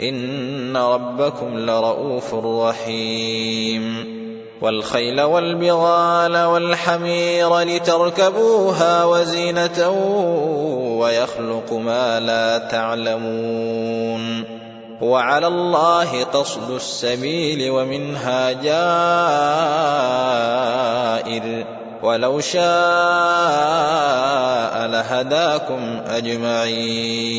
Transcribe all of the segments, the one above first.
إن ربكم لرؤوف رحيم والخيل والبغال والحمير لتركبوها وزينة ويخلق ما لا تعلمون وعلى الله قصد السبيل ومنها جائر ولو شاء لهداكم أجمعين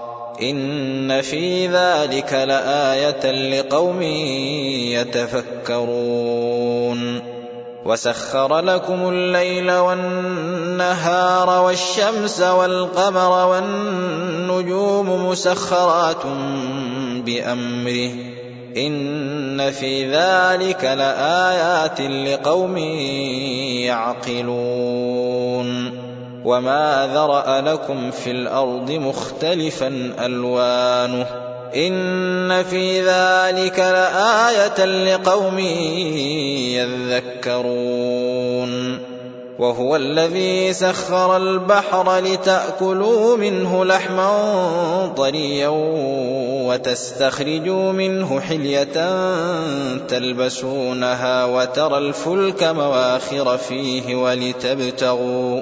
إن في ذلك لآية لقوم يتفكرون. وسخر لكم الليل والنهار والشمس والقمر والنجوم مسخرات بأمره. إن في ذلك لآيات لقوم يعقلون. وما ذرأ لكم في الأرض مختلفا ألوانه إن في ذلك لآية لقوم يذكرون وهو الذي سخر البحر لتأكلوا منه لحما طريا وتستخرجوا منه حلية تلبسونها وترى الفلك مواخر فيه ولتبتغوا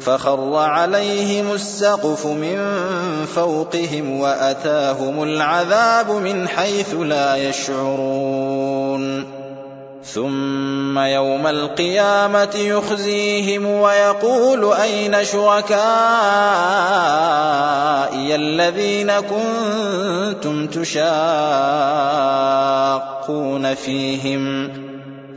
فخر عليهم السقف من فوقهم وأتاهم العذاب من حيث لا يشعرون. ثم يوم القيامة يخزيهم ويقول أين شركائي الذين كنتم تشاقون فيهم؟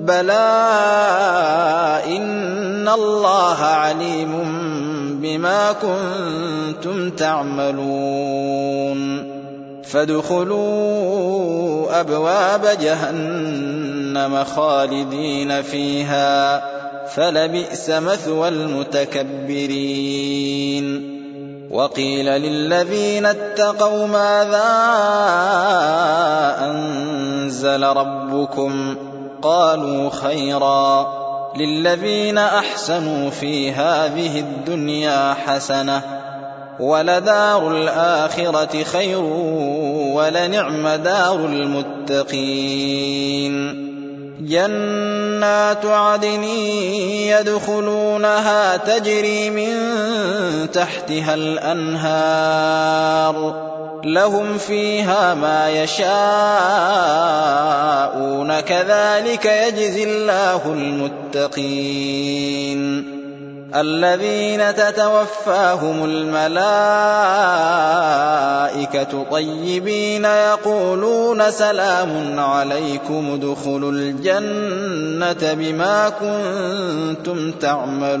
بلى ان الله عليم بما كنتم تعملون فادخلوا ابواب جهنم خالدين فيها فلبئس مثوى المتكبرين وقيل للذين اتقوا ماذا انزل ربكم قالوا خيرا للذين أحسنوا في هذه الدنيا حسنة ولدار الآخرة خير ولنعم دار المتقين. جنات عدن يدخلونها تجري من تحتها الأنهار. لهم فيها ما يشاءون كذلك يجزي الله المتقين. الذين تتوفاهم الملائكة طيبين يقولون سلام عليكم ادخلوا الجنة بما كنتم تعملون.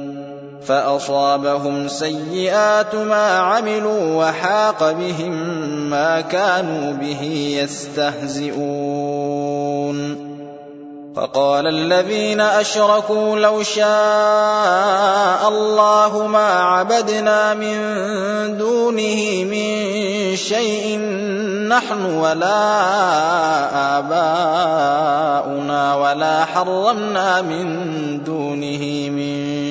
فأصابهم سيئات ما عملوا وحاق بهم ما كانوا به يستهزئون. وقال الذين أشركوا لو شاء الله ما عبدنا من دونه من شيء نحن ولا آباؤنا ولا حرمنا من دونه من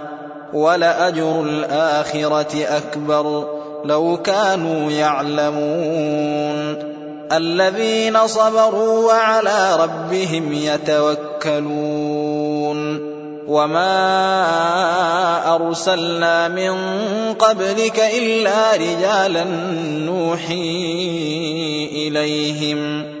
ولأجر الآخرة أكبر. لو كانوا يعلمون. الذين صبروا وعلى ربهم يتوكلون. وما أرسلنا من قبلك إلا رجالا نوحي إليهم.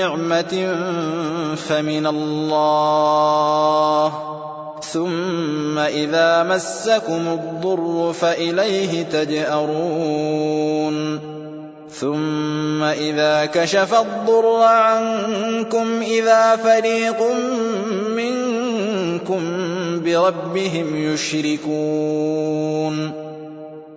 نعمة فمن الله. ثم إذا مسكم الضر فإليه تجأرون. ثم إذا كشف الضر عنكم إذا فريق منكم بربهم يشركون.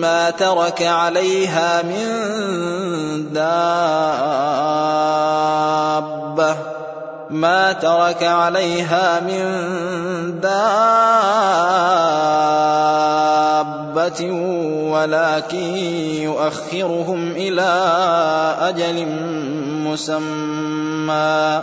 ما ترك عليها من دابة. ما ترك عليها من دابة ولكن يؤخرهم إلى أجل مسمى.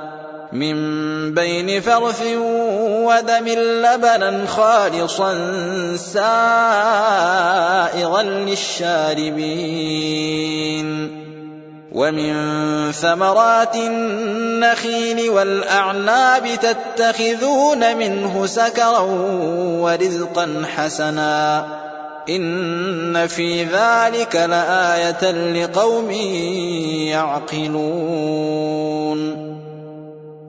من بين فرث ودم لبنا خالصا سائغا للشاربين. ومن ثمرات النخيل والأعناب تتخذون منه سكرا ورزقا حسنا. إن في ذلك لآية لقوم يعقلون.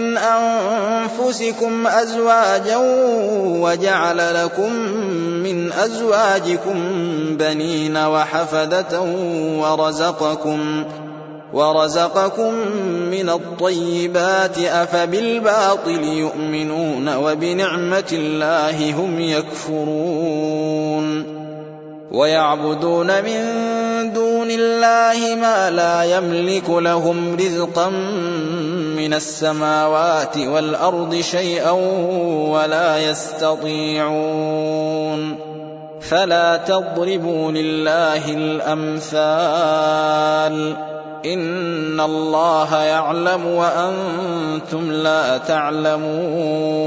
من أنفسكم أزواجا وجعل لكم من أزواجكم بنين وحفدة ورزقكم ورزقكم من الطيبات أفبالباطل يؤمنون وبنعمة الله هم يكفرون ويعبدون من دون الله ما لا يملك لهم رزقا من السماوات والأرض شيئا ولا يستطيعون فلا تضربوا لله الأمثال إن الله يعلم وأنتم لا تعلمون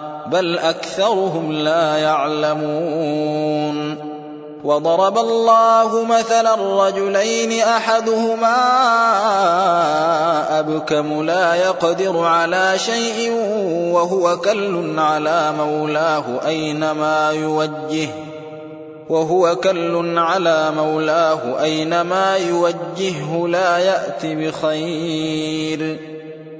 بل أكثرهم لا يعلمون. وضرب الله مثلا رجلين أحدهما أبكم لا يقدر على شيء وهو كل على مولاه أينما يوجه وهو كل على مولاه أينما يوجهه لا يات بخير.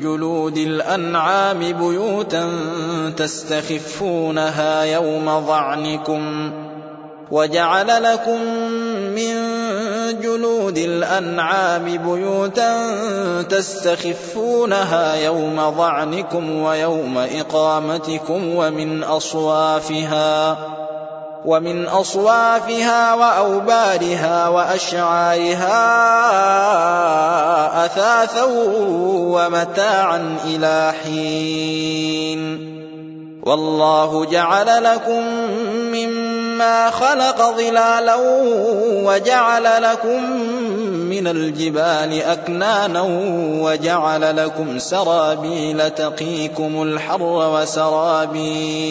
جلود الأنعام بيوتا تستخفونها يوم ظعنكم وجعل لكم من جلود الأنعام بيوتا تستخفونها يوم ظعنكم ويوم إقامتكم ومن أصوافها ومن أصوافها وأوبارها وأشعارها أثاثا ومتاعا إلى حين. والله جعل لكم مما خلق ظلالا وجعل لكم من الجبال أكنانا وجعل لكم سرابيل تقيكم الحر وسرابيل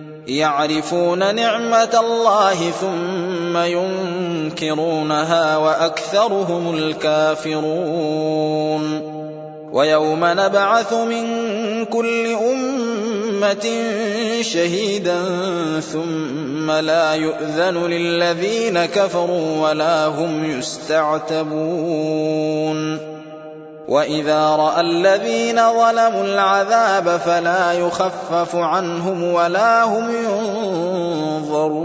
يعرفون نعمة الله ثم ينكرونها وأكثرهم الكافرون. ويوم نبعث من كل أمة شهيدا ثم لا يؤذن للذين كفروا ولا هم يستعتبون. واذا راى الذين ظلموا العذاب فلا يخفف عنهم ولا هم ينظرون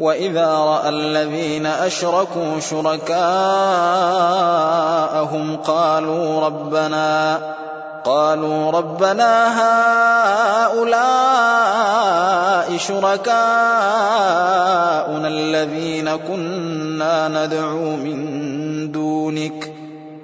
واذا راى الذين اشركوا شركاءهم قالوا ربنا قالوا ربنا هؤلاء شركاؤنا الذين كنا ندعو من دونك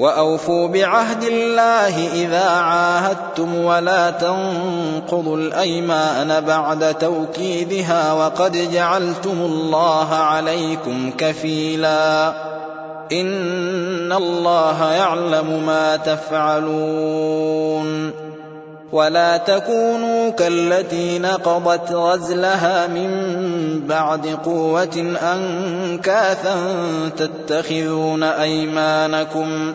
وأوفوا بعهد الله إذا عاهدتم ولا تنقضوا الأيمان بعد توكيدها وقد جعلتم الله عليكم كفيلا. إن الله يعلم ما تفعلون. ولا تكونوا كالتي نقضت غزلها من بعد قوة أنكاثا تتخذون أيمانكم.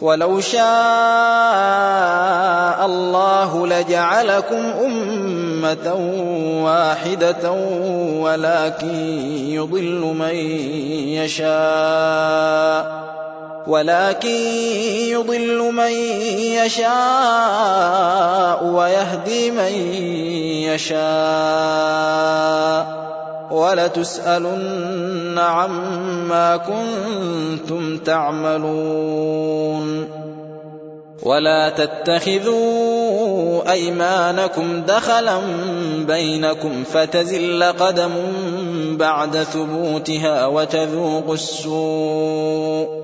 ولو شاء الله لجعلكم أمة واحدة ولكن يضل من يشاء ولكن يضل من يشاء ويهدي من يشاء ولتسألن عما كنتم تعملون. ولا تتخذوا أيمانكم دخلا بينكم فتزل قدم بعد ثبوتها وتذوقوا السوء.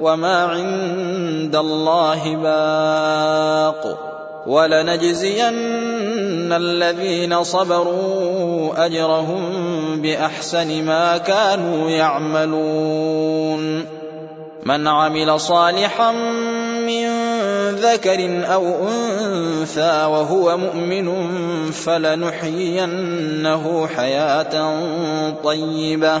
وما عند الله باق ولنجزين الذين صبروا اجرهم باحسن ما كانوا يعملون من عمل صالحا من ذكر أو انثى وهو مؤمن فلنحيينه حياه طيبه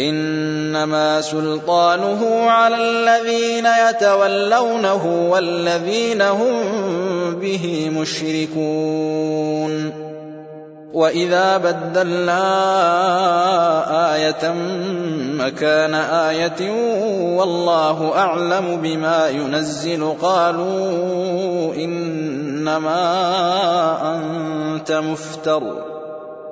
إنما سلطانه على الذين يتولونه والذين هم به مشركون. وإذا بدلنا آية مكان آية والله أعلم بما ينزل قالوا إنما أنت مفتر.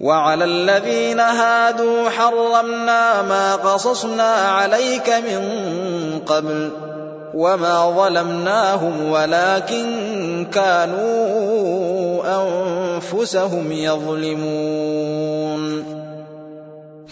وعلى الذين هادوا حرمنا ما قصصنا عليك من قبل وما ظلمناهم ولكن كانوا أنفسهم يظلمون.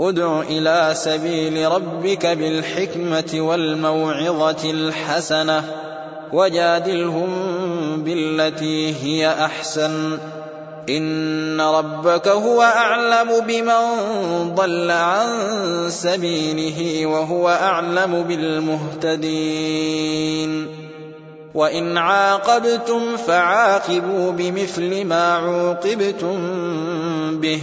ادع إلى سبيل ربك بالحكمة والموعظة الحسنة وجادلهم بالتي هي أحسن. إن ربك هو أعلم بمن ضل عن سبيله وهو أعلم بالمهتدين. وإن عاقبتم فعاقبوا بمثل ما عوقبتم به.